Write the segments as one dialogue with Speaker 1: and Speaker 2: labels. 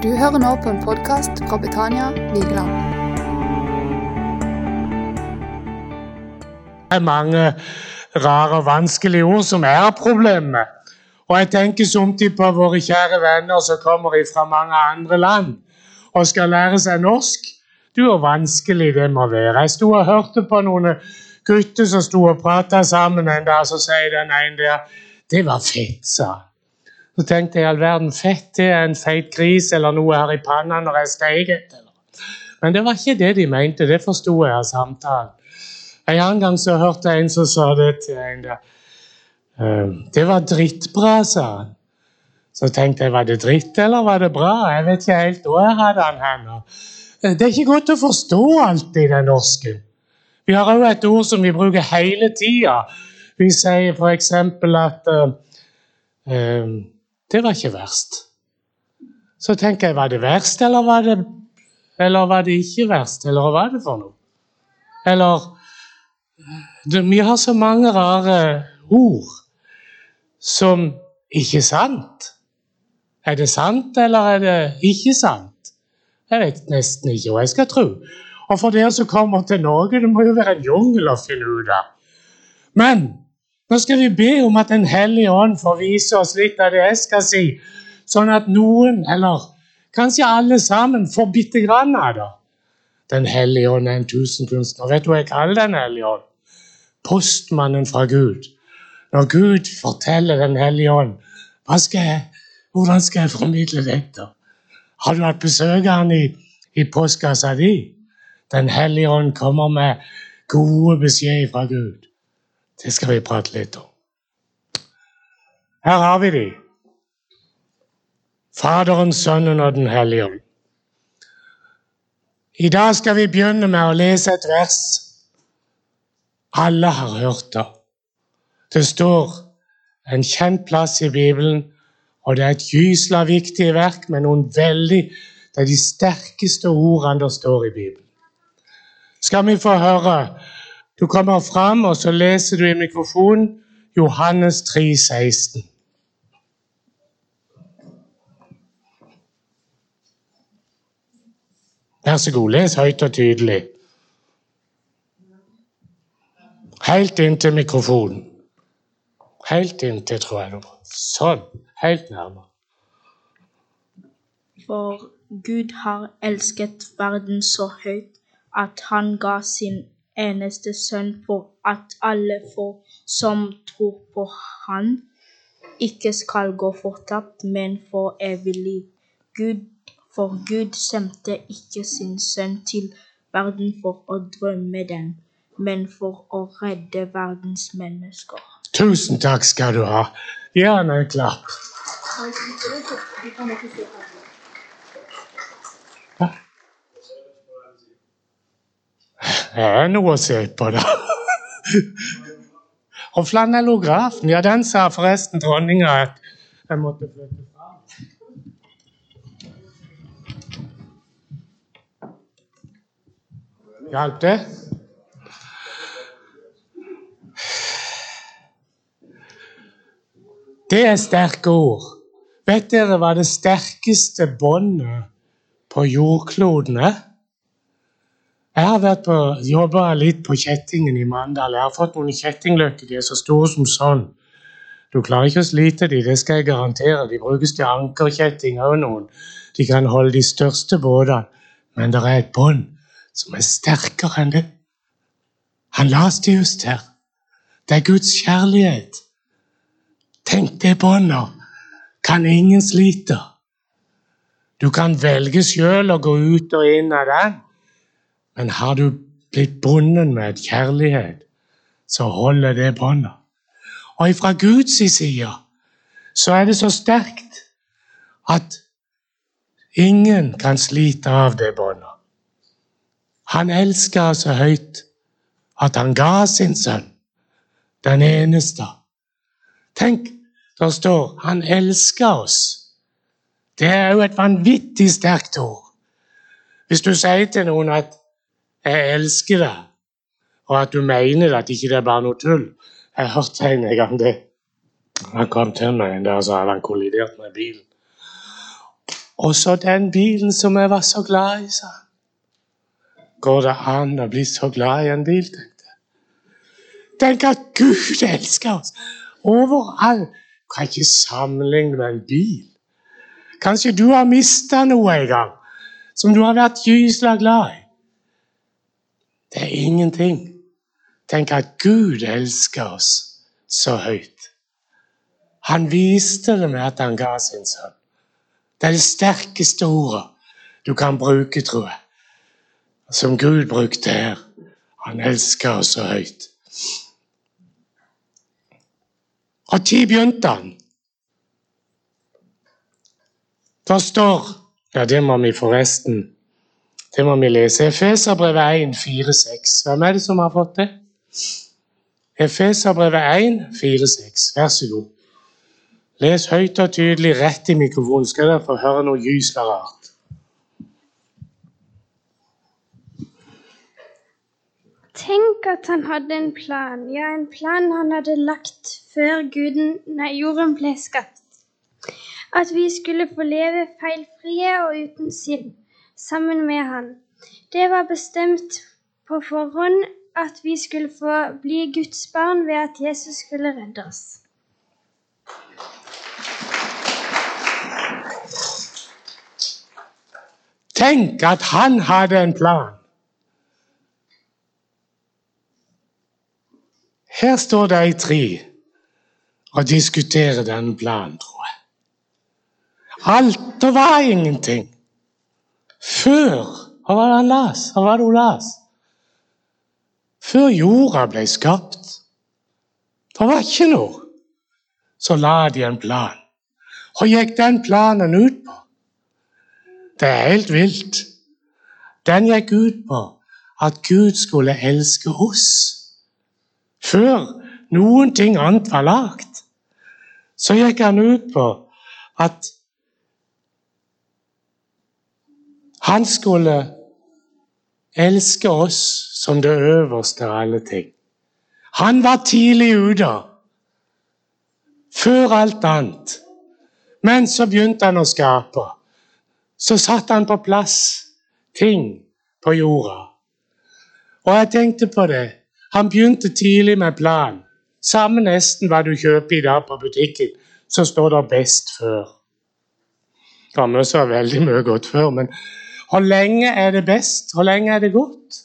Speaker 1: Du hører nå på en podkast fra Betania Vigeland.
Speaker 2: Det er mange rare og vanskelige ord som er problemet. Og jeg tenker somtid på våre kjære venner som kommer fra mange andre land og skal lære seg norsk. Du, hvor vanskelig det må være. Jeg sto og hørte på noen gutter som sto og prata sammen en dag, så sier den ene der Det var fett, sa han. Så tenkte jeg all verden, fett det er en feit gris eller noe her i panna når jeg steiket. Men det var ikke det de mente. Det forsto jeg av samtalen. En annen gang så hørte jeg en som sa det til en der. «Ehm, det var drittbra, sa han. Så tenkte jeg, var det dritt eller var det bra? Jeg vet ikke helt hvor jeg hadde han hen. Det er ikke godt å forstå alt i den norske. Vi har òg et ord som vi bruker hele tida. Vi sier f.eks. at uh, uh, det var ikke verst. Så tenker jeg, var det verst, eller var det, eller var det ikke verst? Eller hva var det for noe? Eller det, Vi har så mange rare ord som ikke sant. Er det sant, eller er det ikke sant? Jeg vet nesten ikke hva jeg skal tro. Og for dere som kommer til Norge, det må jo være en jungel å finne ut av. Men nå skal vi be om at Den hellige ånd får vise oss litt av det jeg skal si, sånn at noen, eller kanskje alle sammen, får bitte grann av det. Den hellige ånd er en tusenkunstner. Vet du hva jeg kaller Den hellige ånd? Postmannen fra Gud. Når Gud forteller Den hellige ånd skal jeg, hvordan skal jeg formidle dette? Har du hatt besøk av han i, i postkassa di? Den hellige ånd kommer med gode beskjeder fra Gud. Det skal vi prate litt om. Her har vi de. Faderen, Sønnen og Den hellige ånd. I dag skal vi begynne med å lese et vers alle har hørt det. Det står en kjent plass i Bibelen, og det er et gysla viktig verk med noen veldig Det er de sterkeste ordene det står i Bibelen. Skal vi få høre du kommer fram, og så leser du i mikrofonen Johannes 3, 16. Vær så god, les høyt og tydelig. Helt inntil mikrofonen. Helt inntil, tror jeg. Sånn. Helt nærmere.
Speaker 3: For Gud har elsket verden så høyt at han ga sin eneste sønn for at alle for som tror på Han, ikke skal gå fortapt, men for evig liv. Gud, for Gud sendte ikke sin sønn til verden for å drømme den, men for å redde verdens mennesker.
Speaker 2: Tusen takk skal du ha. Gjerne en klapp. Det er noe å se på, da. Og flanellografen, ja, den sa forresten dronninga at jeg måtte flytte fra. Hjalp det? Det er sterke ord. Vet dere hva det sterkeste båndet på jordkloden er? Jeg har vært på, jobba litt på kjettingen i Mandal. Jeg har fått noen kjettingløkker. De er så store som sånn. Du klarer ikke å slite de, det skal jeg garantere. De brukes til ankerkjetting òg noen. De kan holde de største båtene. Men det er et bånd som er sterkere enn det. Han las det just her. Det er Guds kjærlighet. Tenk det båndet. Kan ingen slite. Du kan velge sjøl å gå ut og inn av den. Men har du blitt bundet med kjærlighet, så holder det båndet. Og fra Guds side så er det så sterkt at ingen kan slite av det båndet. Han elsker så høyt at han ga sin sønn, den eneste. Tenk, der står 'han elsker oss'. Det er jo et vanvittig sterkt ord. Hvis du sier til noen at 'Jeg elsker deg', og at du mener at ikke det er bare noe tull. Jeg hørte en gang det. Han kom til meg en dag og så hadde han kollidert med bilen. Og så den bilen som jeg var så glad i, sa han. Går det an å bli så glad i en bil, tenkte jeg. Tenk at Gud elsker oss overalt. Kan ikke sammenligne med en bil. Kanskje du har mista noe en gang som du har vært gysla glad i. Det er ingenting. Tenk at Gud elsker oss så høyt. Han viste det med at han ga sin sønn. Det er det sterkeste ordet du kan bruke, tror jeg. Som Gud brukte her. Han elsker oss så høyt. Og tid begynte han? Det står Ja, det må vi forresten Det må vi lese. Efeserbrevet 1, 4-6. Hvem er det som har fått det? Efeserbrevet 1, 4-6. Vær så god. Les høyt og tydelig rett i mikrofonen, skal dere få høre noe gysla rart.
Speaker 4: Tenk at han hadde en plan, ja, en plan han hadde lagt før guden, nei, jorden ble skapt. At vi skulle få leve feilfrie og uten synd, sammen med han. Det var bestemt på forhånd at vi skulle få bli Guds barn ved at Jesus skulle redde oss.
Speaker 2: Tenk at han hadde en plan. Her står de tre og diskuterer denne planen, tror jeg. Alt og var ingenting. Før Hva var det han las? Hva var det hun las? Før jorda ble skapt. Det var ikke noe. Så la de en plan. Hva gikk den planen ut på? Det er helt vilt. Den gikk ut på at Gud skulle elske oss. Før noen ting annet var lagt, så gikk han ut på at han skulle elske oss som det øverste av alle ting. Han var tidlig ute, før alt annet. Men så begynte han å skape. Så satte han på plass ting på jorda. Og jeg tenkte på det. Han begynte tidlig med plan. Samme nesten hva du kjøper i dag på butikken, så står det 'best før'. Det var så veldig mye godt før, men hvor lenge er det best? Hvor lenge er det godt?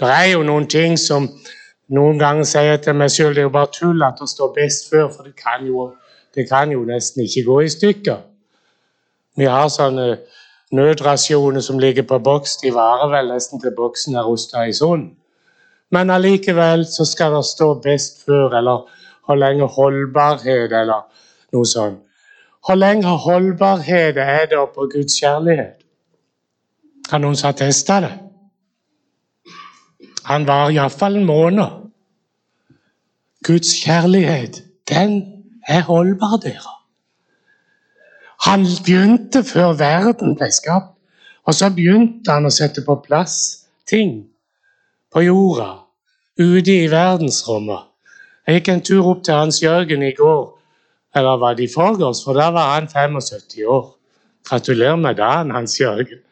Speaker 2: Det er jo noen ting som noen ganger sier til meg sjøl det er jo bare tull at det står 'best før', for det kan jo, det kan jo nesten ikke gå i stykker. Vi har sånne nødrasjoner som ligger på boks. De varer vel nesten til boksen er rusta i sånn. Men allikevel så skal det stå 'best før', eller 'hvor lenge holdbarhet', eller noe sånt. Hvor lenge holdbarhet er det på Guds kjærlighet? Kan noen som har testa det? Han var iallfall en måned. Guds kjærlighet, den er holdbar, dere. Han begynte før verden ble skapt, og så begynte han å sette på plass ting på jorda, ute i verdensrommet. Jeg gikk en tur opp til Hans Jørgen i går, eller var det i forgårs, for da var han 75 år. Gratulerer med dagen, Hans Jørgen.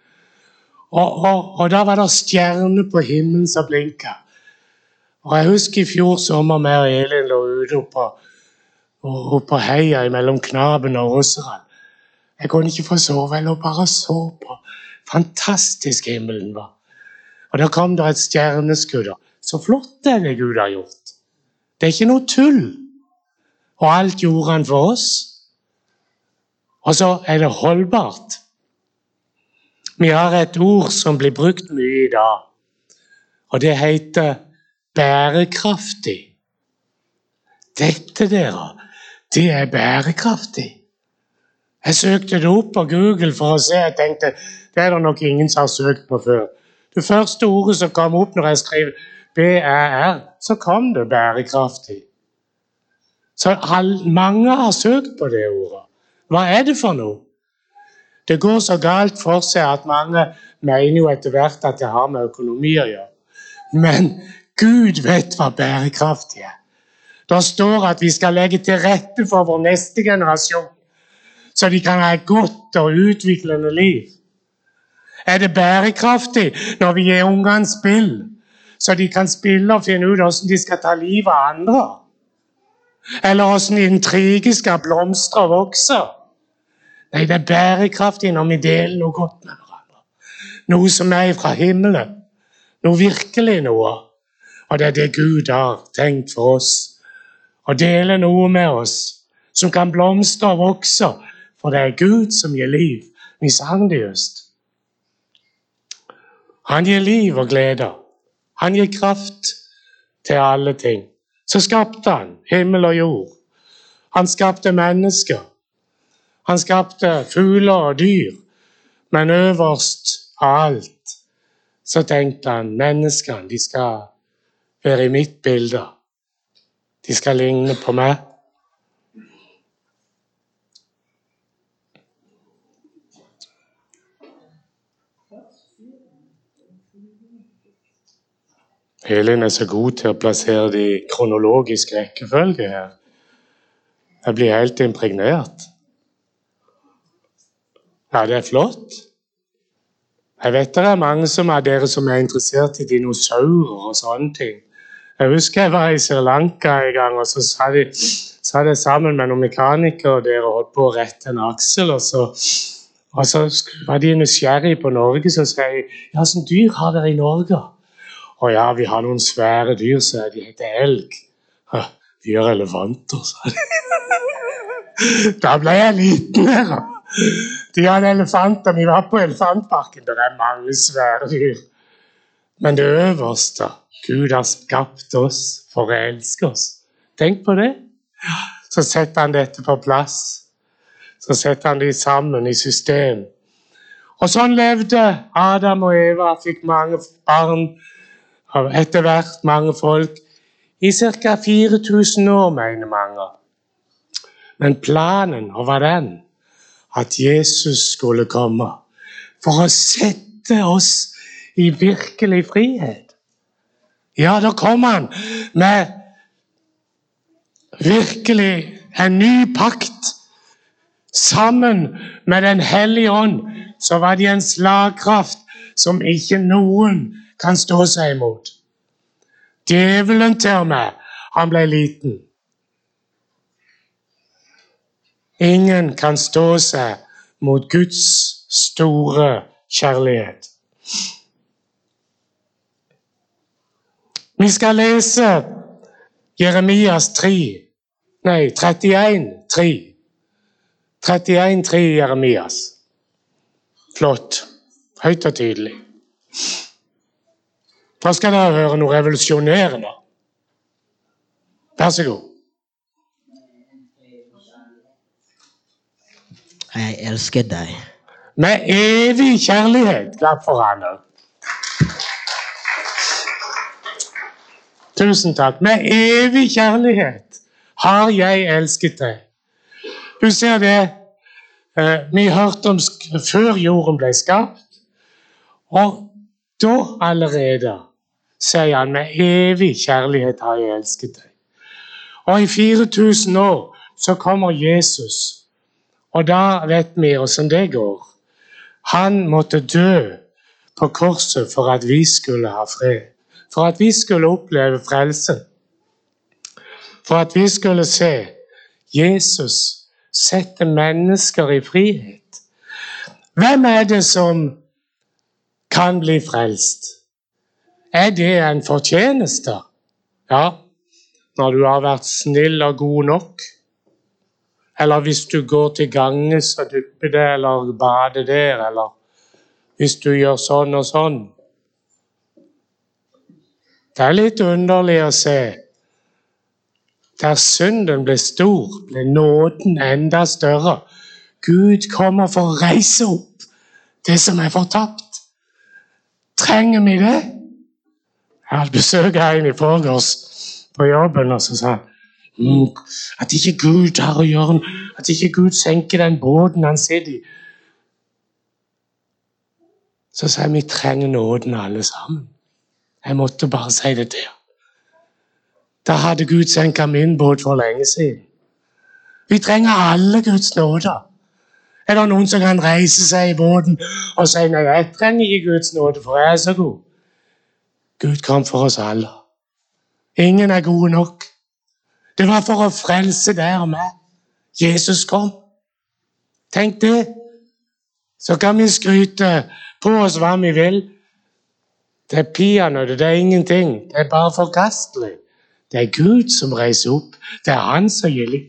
Speaker 2: Og, og, og da var det stjerner på himmelen som blinka. Og jeg husker i fjor sommer vi og Elin lå ute oppå, oppå heia mellom Knaben og Åseral. Jeg kunne ikke få sove. Jeg lå bare og så på. Fantastisk himmelen var. Og da kom det et stjerneskudd. Så flott er det Gud har gjort. Det er ikke noe tull. Og alt gjorde han for oss. Og så er det holdbart. Vi har et ord som blir brukt mye i dag, og det heter bærekraftig. Dette, dere, det er bærekraftig. Jeg søkte det opp på Google for å se. Jeg tenkte det er det nok ingen som har søkt på før. Det første ordet som kom opp når jeg skrev BRR, så kom det bærekraftig. Så mange har søkt på det ordet. Hva er det for noe? Det går så galt for seg at mange mener jo etter hvert at det har med økonomi å gjøre. Men Gud vet hva bærekraftig er. Det står at vi skal legge til rette for vår neste generasjon så de kan ha et godt og utviklende liv? Er det bærekraftig når vi gir ungene spill, så de kan spille og finne ut hvordan de skal ta livet av andre? Eller åssen intriger skal blomstre og vokse? Nei, det er bærekraftig når vi deler noe godt med hverandre. Noe som er fra himmelen. Noe virkelig noe. Og det er det Gud har tenkt for oss. Å dele noe med oss som kan blomstre og vokse. For det er Gud som gir liv. Just. Han gir liv og glede. Han gir kraft til alle ting. Så skapte han himmel og jord. Han skapte mennesker. Han skapte fugler og dyr. Men øverst av alt så tenkte han menneskene de skal være i mitt bilde. De skal ligne på meg. Elin er så god til å plassere det i kronologisk rekkefølge her. Jeg blir helt impregnert. Ja, det er flott. Jeg vet det er mange som av dere som er interessert i dinosaurer og sånne ting. Jeg husker jeg var i Sri Lanka en gang, og så sa de satt jeg sammen med noen mekanikere og holdt på å rette en aksel. Og så, og så var de nysgjerrige på Norge, så sa jeg ja, hvilke dyr har dere i Norge? Å ja, vi har noen svære dyr, sa de heter elg. De er elefanter, sa de. Da ble jeg liten her. De hadde elefanter. Vi var på elefantparken. Det er mange svære dyr. Men det øverste Gud har skapt oss for å elske oss. Tenk på det. Så setter han dette på plass. Så setter han de sammen i system. Og sånn levde Adam og Eva, fikk mange barn av etter hvert mange folk. I ca. 4000 år, mener mange. Men planen var den at Jesus skulle komme for å sette oss i virkelig frihet. Ja, da kom han med virkelig en ny pakt. Sammen med Den hellige ånd så var de en slagkraft som ikke noen kan stå seg imot. Djevelen til med, han ble liten. Ingen kan stå seg mot Guds store kjærlighet. Vi skal lese Jeremias 3, nei 31, 3. 31, 3 Jeremias. Flott. Høyt og tydelig. Da skal dere høre noe revolusjonerende. Vær så god.
Speaker 5: Jeg elsker deg.
Speaker 2: Med evig kjærlighet. Klapp for han. Tusen takk. Med evig kjærlighet har jeg elsket deg. Du ser det eh, Vi hørte om før jorden ble skapt. Og da allerede sier han med evig kjærlighet har jeg elsket deg. Og i 4000 år så kommer Jesus, og da vet vi åssen det går. Han måtte dø på korset for at vi skulle ha fred. For at vi skulle oppleve frelse. For at vi skulle se Jesus sette mennesker i frihet. Hvem er det som kan bli frelst? Er det en fortjeneste? Ja, når du har vært snill og god nok. Eller hvis du går til ganges og dupper det, eller bader der, eller hvis du gjør sånn og sånn. Det er litt underlig å se. Der synden ble stor, ble nåden enda større. Gud kommer for å reise opp det som er fortapt. Trenger vi det? Jeg hadde besøk av en i forgårs på jobben, og så sa han mm, at ikke Gud har å gjøre At ikke Gud senker den båten han sitter i. Så sa jeg vi trenger nåden alle sammen. Jeg måtte bare si det til Da hadde Gud senka min båt for lenge siden. Vi trenger alle Guds nåde. Er det noen som kan reise seg i båten og si nei, jeg trenger ikke Guds nåde, for jeg er så god? Gud kom for oss alle. Ingen er gode nok. Det var for å frelse deg og meg. Jesus kom. Tenk det. Så kan vi skryte på oss hva vi vil. Det er peanøtter, det er ingenting. Det er bare forkastelig. Det er Gud som reiser opp. Det er Han som gir liv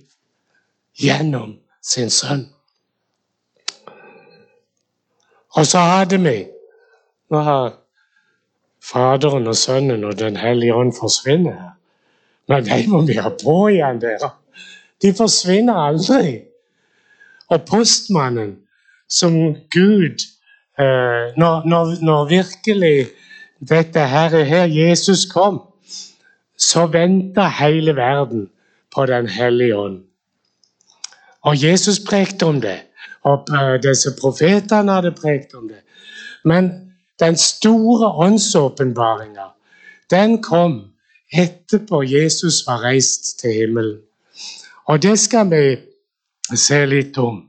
Speaker 2: gjennom sin sønn. Og så hadde vi Nå har Faderen og Sønnen og Den hellige ånd forsvinner her. Men de må vi ha på igjen, dere. De forsvinner aldri. Og postmannen, som Gud eh, når, når, når virkelig dette her, her Jesus kom, så venta hele verden på Den hellige ånd. Og Jesus prekte om det, og eh, disse profetene hadde prekt om det. Men den store åndsåpenbaringa, den kom etterpå Jesus var reist til himmelen. Og det skal vi se litt om.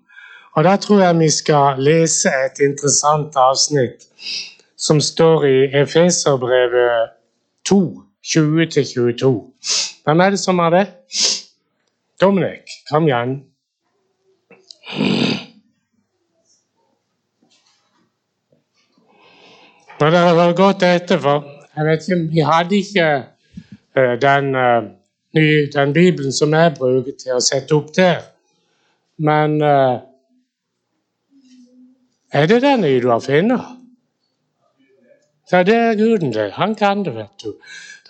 Speaker 2: Og Da tror jeg vi skal lese et interessant avsnitt som står i Efeserbrevet 2, 20-22. Hvem er det som har det? Dominik, kom igjen. Når det har gått etterfor jeg vet ikke, Vi hadde ikke uh, den, uh, den Bibelen som jeg bruker til å sette opp der. Men uh, er det den du har funnet? Ja, det er Guden, det. Han kan det, vet du.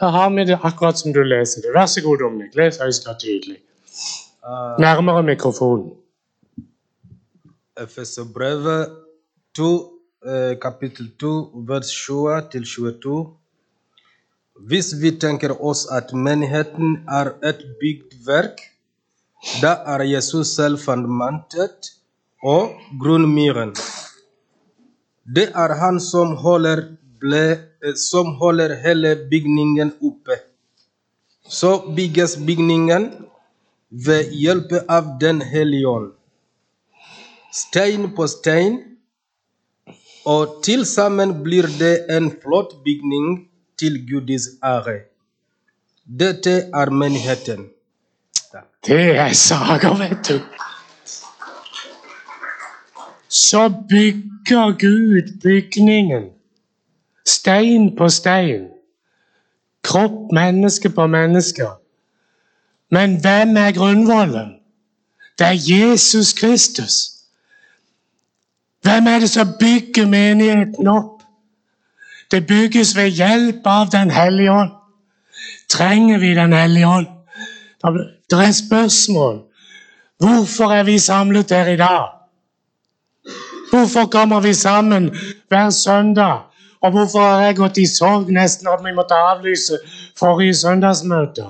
Speaker 2: Da har vi det akkurat som du leser det. Vær så god, Dominik. Les høyst og tydelig. Nærmere mikrofonen.
Speaker 5: Efeserbrevet 2, eh, kapittel 2, vers 20 til 22. Hvis vi tenker oss at menigheten er et bygd verk, da er Jesus selv fundamentet og grunnmuren. Det er han som holder, ble, eh, som holder hele bygningen oppe. Så bygges bygningen ved hjelp av Den hellige ånd. Stein på stein, og til sammen blir det en flott bygning til Guds ære. Dette er menigheten.
Speaker 2: Det er saker, vet du. Så bygger Gud bygningen. Stein på stein. Kropp, menneske på menneske. Men hvem er grunnvollen? Det er Jesus Kristus. Hvem er det som bygger menigheten opp? Det bygges ved hjelp av Den hellige ånd. Trenger vi Den hellige ånd? Det er et spørsmål. Hvorfor er vi samlet her i dag? Hvorfor kommer vi sammen hver søndag? Og hvorfor har jeg gått i sorg nesten at vi måtte avlyse forrige søndagsmøte?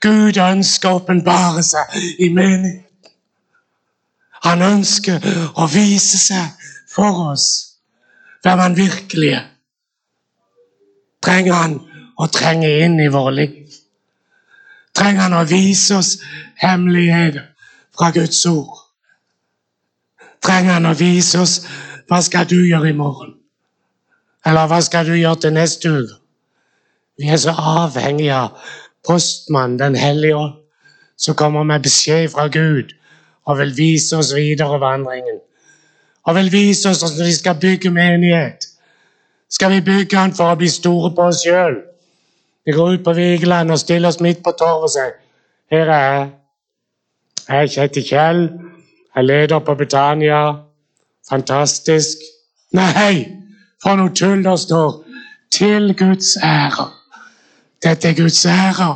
Speaker 2: Gud ønsker å åpenbare seg i menigheten. Han ønsker å vise seg for oss hvem han virkelig er. Trenger han å trenge inn i våre liv? Trenger han å vise oss hemmeligheter fra Guds ord? Trenger han å vise oss hva skal du gjøre i morgen? Eller hva skal du gjøre til neste uke? Vi er så avhengige av postmannen Den hellige ånd, som kommer med beskjed fra Gud og vil vise oss videre vandringen. Og vil vise oss hvordan vi skal bygge menighet. Skal vi bygge den for å bli store på oss sjøl? Vi går ut på Vigeland og stiller oss midt på torvet og sier Her er jeg. Jeg heter Kjell. Jeg er leder på Betania. Fantastisk. Nei, for noe tull det står. Til Guds ære. Dette er Guds ære.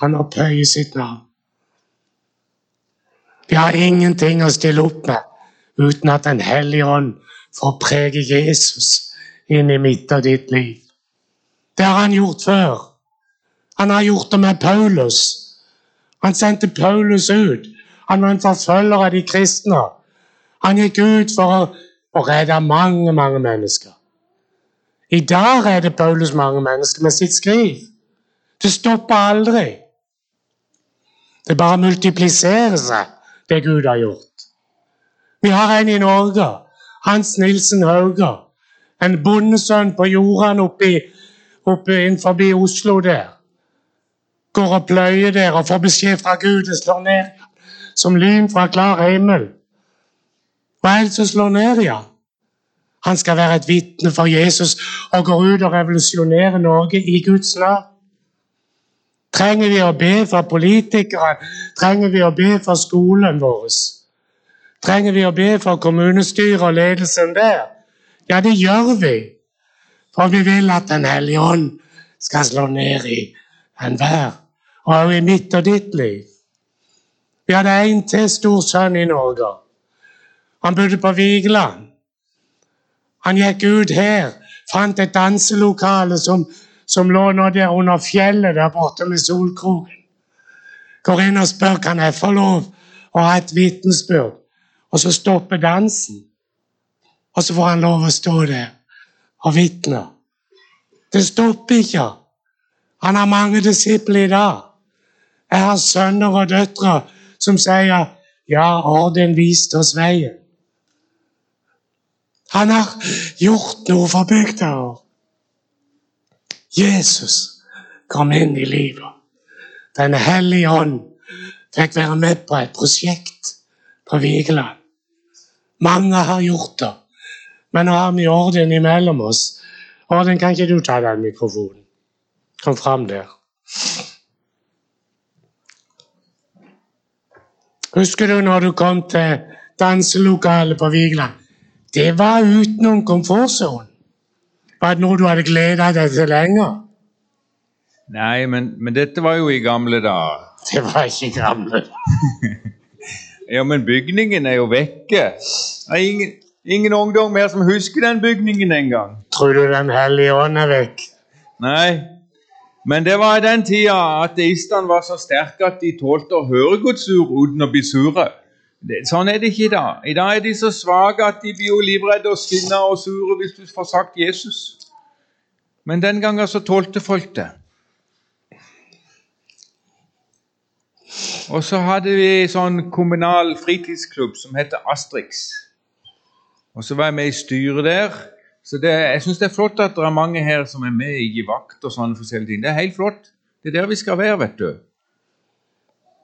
Speaker 2: Han opphøyer sitt navn. Vi har ingenting å stille opp med uten at Den hellige ånd får prege Jesus inn i mitt og ditt liv. Det har han gjort før. Han har gjort det med Paulus. Han sendte Paulus ut. Han var en forfølger av de kristne. Han gikk ut for å, å redde mange, mange mennesker. I dag redder Paulus mange mennesker med sitt skriv. Det stopper aldri. Det bare multipliserer seg, det Gud har gjort. Vi har en i Norge, Hans Nilsen Hauge. En bondesønn på jordene oppe, oppi innenfor Oslo der. Går og pløyer der og får beskjed fra Gud det slår ned som lyn fra klar himmel. Hva er det som slår ned i han? Han skal være et vitne for Jesus og går ut og revolusjonerer Norge i Guds navn. Trenger vi å be for politikere? Trenger vi å be for skolen vår? Trenger vi å be for kommunestyret og ledelsen der? Ja, det gjør vi. For vi vil at Den hellige ånd skal slå ned i enhver, og i mitt og ditt liv. Vi hadde en til stor sønn i Norge. Han bodde på Vigeland. Han gikk ut her, fant et danselokale som, som lå nå der under fjellet der borte med Solkroken. Går inn og spør kan jeg få lov å ha et vitensbyrd. Og så stopper dansen. Og så får han lov å stå der og vitne. Det stopper ikke. Han har mange disipler i dag. Jeg har sønner og døtre som sier ja, orden viste oss veien. Han har gjort noe for bygda. Jesus kom inn i livet. Den hellige ånd fikk være med på et prosjekt på Vigeland. Mange har gjort det, men nå har vi orden imellom oss. Orden, kan ikke du ta den mikrofonen? Kom fram der. Husker du når du kom til danselokalet på Vigeland? Det var utenom komfortsonen. Var det noe du hadde gleda deg til lenger?
Speaker 6: Nei, men, men dette var jo i gamle dager.
Speaker 2: Det var ikke gamle. dager.
Speaker 6: Ja, men bygningen er jo vekke. Det er ingen, ingen ungdom mer som husker den bygningen engang.
Speaker 2: Tror du Den hellige ånd er vekk?
Speaker 6: Nei, men det var i den tida ateistene var så sterke at de tålte å høre Guds ord uten å bli sure. Sånn er det ikke i dag. I dag er de så svake at de blir jo livredde og sinna og sure hvis du får sagt Jesus. Men den gangen så tålte folk det. Og så hadde vi sånn kommunal fritidsklubb som heter Astrix. Og så var jeg med i styret der. Så det, jeg syns det er flott at det er mange her som er med i vakt og sånne forskjellige ting. Det er helt flott. Det er der vi skal være, vet du.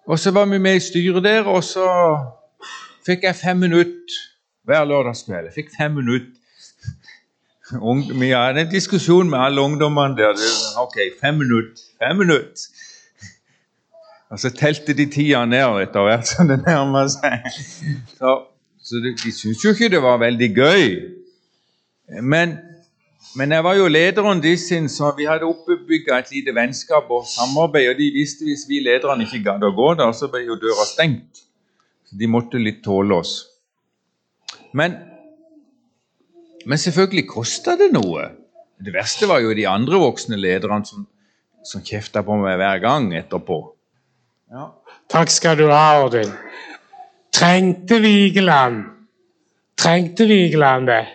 Speaker 6: Og så var vi med i styret der, og så fikk jeg fem minutter hver lørdagskveld. Jeg fikk fem minutter. Vi hadde en diskusjon med alle ungdommene der. Ok, fem minutter. Fem minutter. Og så telte de tida ned etter hvert som det nærma seg. Så, så de, de syntes jo ikke det var veldig gøy. Men, men jeg var jo lederen deres, så vi hadde oppbygga et lite vennskap og samarbeid. Og de visste hvis vi lederne ikke gadd å gå der, så ble jo døra stengt. De måtte litt tåle oss. Men, men selvfølgelig kosta det noe. Det verste var jo de andre voksne lederne som, som kjefta på meg hver gang etterpå.
Speaker 2: Ja. Takk skal du ha, Odin. Trengte Vigeland Trengte Vigeland det?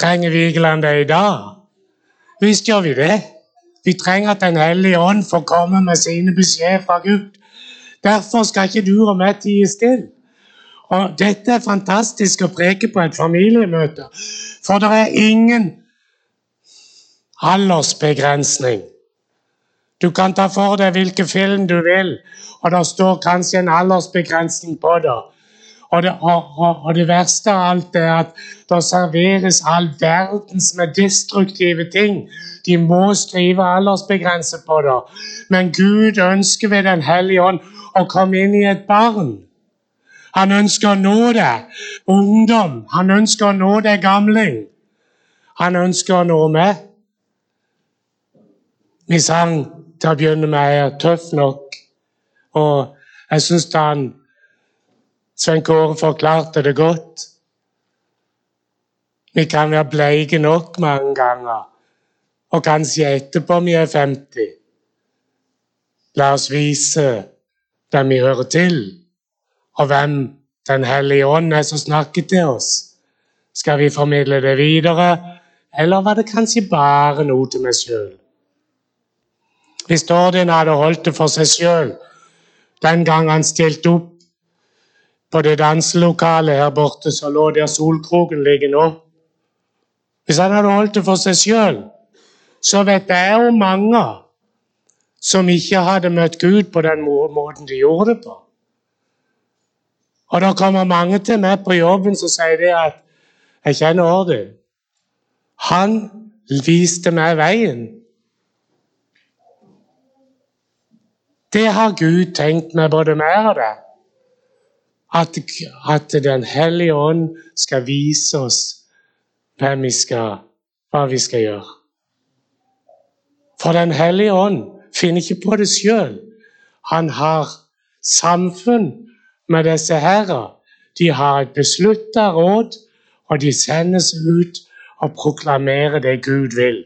Speaker 2: Trenger Vigeland det i dag? Visst gjør vi det. Vi trenger at Den hellige ånd får komme med sine beskjeder fra Gud. Derfor skal ikke du og meg tie stille. Og Dette er fantastisk å preke på et familiemøte, for det er ingen aldersbegrensning. Du kan ta for deg hvilken film du vil, og det står kanskje en aldersbegrensning på det. Og det, og, og, og det, verste av alt er at det serveres all verdens med destruktive ting. De må skrive aldersbegrenset på det. Men Gud ønsker ved Den hellige ånd å komme inn i et barn. Han ønsker å nå deg, ungdom. Han ønsker å nå deg, gamling. Han ønsker å nå meg. Vi sang til å begynne med er 'Tøff nok', og jeg syns han Svein Kåre forklarte det godt. Vi kan være bleike nok mange ganger, og kanskje etterpå vi er 50. La oss vise hvem vi hører til, og hvem Den hellige ånd er som snakker til oss. Skal vi formidle det videre, eller var det kanskje bare noe til meg sjøl? Hvis Dordin hadde holdt det for seg sjøl den gang han stilte opp på det danselokalet her borte som lå der Solkroken ligger nå Hvis han hadde holdt det for seg sjøl, så vet jeg om mange som ikke hadde møtt Gud på den måten de gjorde det på. Og det kommer mange til meg på jobben som sier det at jeg kjenner Ordu. Han viste meg veien. Det har Gud tenkt med både mer av det. At, at Den hellige ånd skal vise oss hvem vi skal, hva vi skal gjøre. For Den hellige ånd finner ikke på det sjøl. Han har samfunn med disse herrer. De har et beslutta råd, og de sendes ut og proklamerer det Gud vil,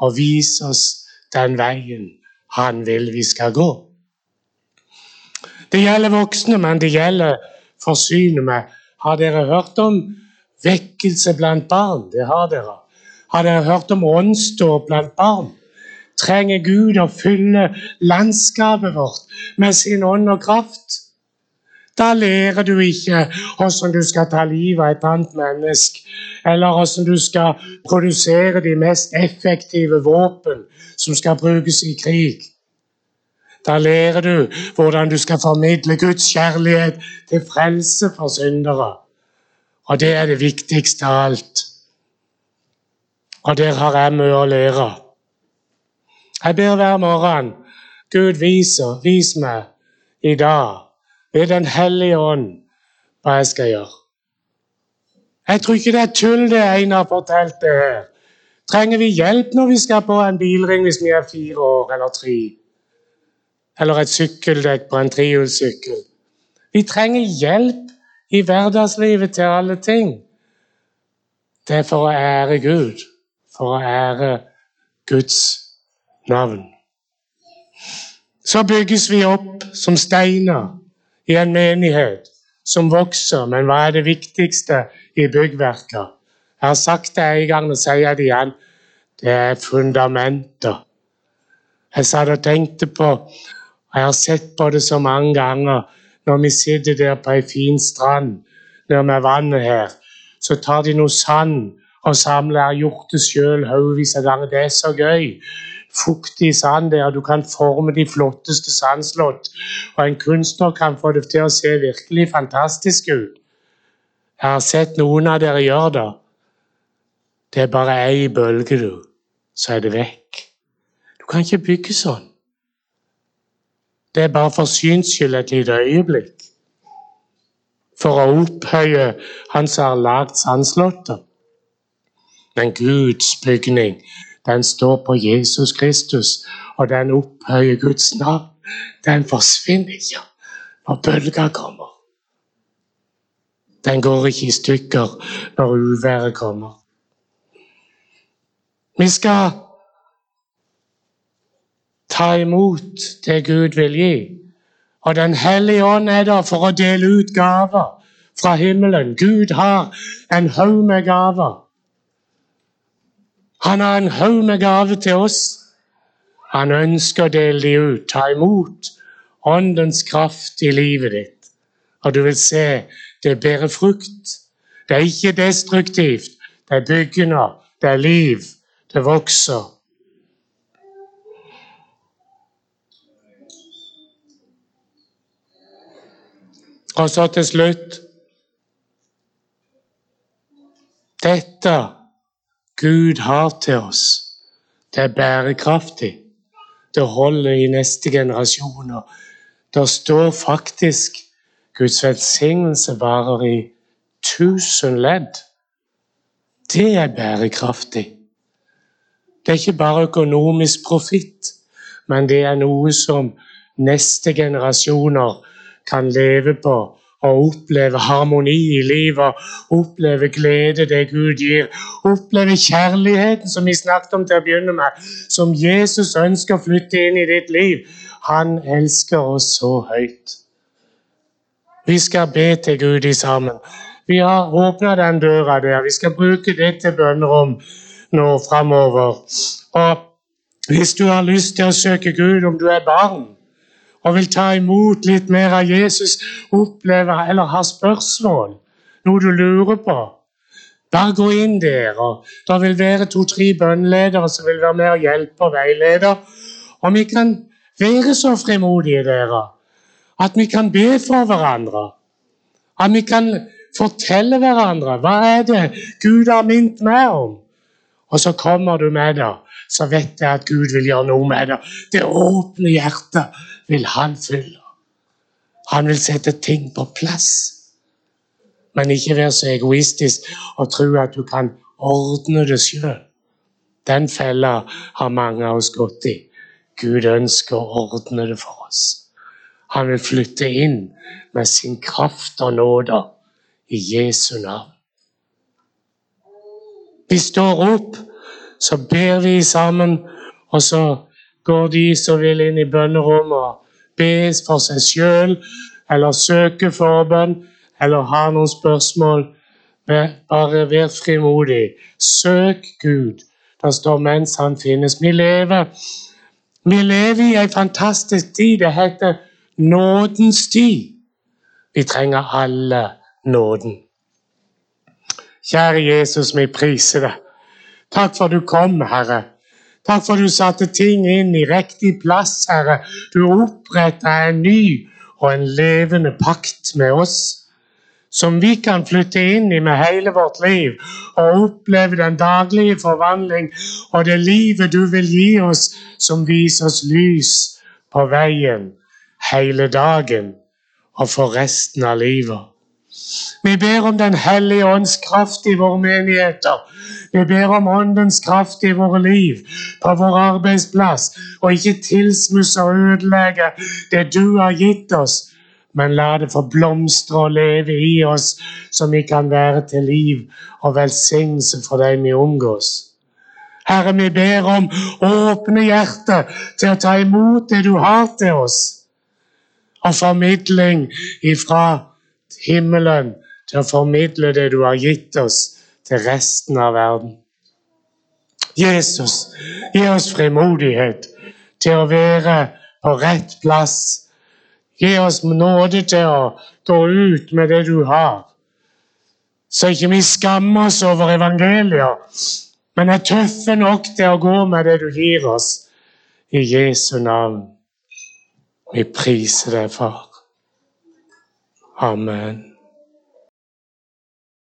Speaker 2: og viser oss den veien han vil vi skal gå. Det gjelder voksne, men det gjelder forsynet med Har dere hørt om vekkelse blant barn? Det har dere. Har dere hørt om åndsdåp blant barn? Trenger Gud å fylle landskapet vårt med sin ånd og kraft? Da lærer du ikke hvordan du skal ta livet av et annet menneske, eller hvordan du skal produsere de mest effektive våpen som skal brukes i krig. Da lærer du hvordan du skal formidle Guds kjærlighet til frelse for syndere. Og det er det viktigste av alt. Og der har jeg mye å lære. Jeg ber hver morgen Gud viser, vis meg i dag ved Den hellige ånd hva jeg skal gjøre. Jeg tror ikke det er tull det Einar har fortalt det her. Trenger vi hjelp når vi skal på en bilring hvis vi er fire år eller tre? eller et sykkeldekk på en trehjulssykkel. Vi trenger hjelp i hverdagslivet til alle ting. Det er for å ære Gud, for å ære Guds navn. Så bygges vi opp som steiner i en menighet som vokser, men hva er det viktigste i byggverket? Jeg har sagt det en gang og sier det igjen. Det er fundamenter. Jeg satt og tenkte på og Jeg har sett på det så mange ganger når vi sitter der på ei fin strand med vannet her. Så tar de noe sand og samler. Jeg har gjort det sjøl haugevis av ganger. Det er så gøy. Fuktig sand der. Du kan forme de flotteste sandslott. Og en kunstner kan få det til å se virkelig fantastisk ut. Jeg har sett noen av dere gjøre det. Det er bare ei bølge, du, så er det vekk. Du kan ikke bygge sånn. Det er bare for syns skyld et lite øyeblikk. For å opphøye Han som har lagd sandslottet. Men Guds bygning, den står på Jesus Kristus, og den opphøyer Guds navn. Den forsvinner ikke når bølga kommer. Den går ikke i stykker når uværet kommer. Vi skal ta imot det Gud vil gi. Og Den hellige ånd er der for å dele ut gaver fra himmelen. Gud har en haug med gaver. Han har en haug med gaver til oss. Han ønsker å dele dem ut. Ta imot åndens kraft i livet ditt. Og du vil se det bærer frukt. Det er ikke destruktivt. Det er byggende. Det er liv. Det vokser. Og så til slutt Dette Gud har til oss, det er bærekraftig. Det holder i neste generasjoner. Det står faktisk Guds velsignelse varer i tusen ledd. Det er bærekraftig. Det er ikke bare økonomisk profitt, men det er noe som neste generasjoner kan leve på og oppleve harmoni i livet, oppleve glede det Gud gir, oppleve kjærligheten som vi snakket om til å begynne med, som Jesus ønsker å flytte inn i ditt liv. Han elsker oss så høyt. Vi skal be til Gud i sammen. Vi har åpna den døra der. Vi skal bruke det til bønnerom nå framover. Og hvis du har lyst til å søke Gud, om du er barn og vil ta imot litt mer av Jesus, opplever eller har spørsmål, noe du lurer på, bare gå inn der. og Det vil være to-tre bønnledere som vil være med og hjelpe og veilede. Og vi kan være så frimodige dere at vi kan be for hverandre. At vi kan fortelle hverandre hva er det Gud har minnet meg om. Og så kommer du med det, så vet jeg at Gud vil gjøre noe med det. Det åpne hjertet vil han fylle. Han vil sette ting på plass. Men ikke være så egoistisk og tro at du kan ordne det sjøl. Den fella har mange av oss gått i. Gud ønsker å ordne det for oss. Han vil flytte inn med sin kraft og nåde i Jesu navn. Vi står opp, så ber vi sammen, og så går de som vil inn i bønnerommet og be for seg sjøl, eller søke forbønn, eller har noen spørsmål. Bare vær frimodig. Søk Gud. Det står 'mens han finnes'. Vi lever, vi lever i en fantastisk tid. Det heter nådens tid. Vi trenger alle nåden. Kjære Jesus, vi priser deg. Takk for du kom, Herre. Takk for du satte ting inn i riktig plass, Herre. Du oppretta en ny og en levende pakt med oss, som vi kan flytte inn i med hele vårt liv og oppleve den daglige forvandling og det livet du vil gi oss, som viser oss lys på veien hele dagen og for resten av livet. Vi ber om Den hellige ånds kraft i våre menigheter. Vi ber om Åndens kraft i våre liv, på vår arbeidsplass, og ikke tilsmusse og ødelegge det du har gitt oss, men la det få blomstre og leve i oss, så vi kan være til liv og velsignelse for dem vi omgås. Herre, vi ber om åpne hjerter til å ta imot det du har til oss, og formidling ifra himmelen til å formidle det du har gitt oss, til resten av verden. Jesus, gi oss frimodighet til å være på rett plass. Gi oss nåde til å gå ut med det du har. Så ikke vi skammer oss over evangeliet, men er tøffe nok til å gå med det du gir oss. I Jesu navn. Vi priser deg, far. Amen.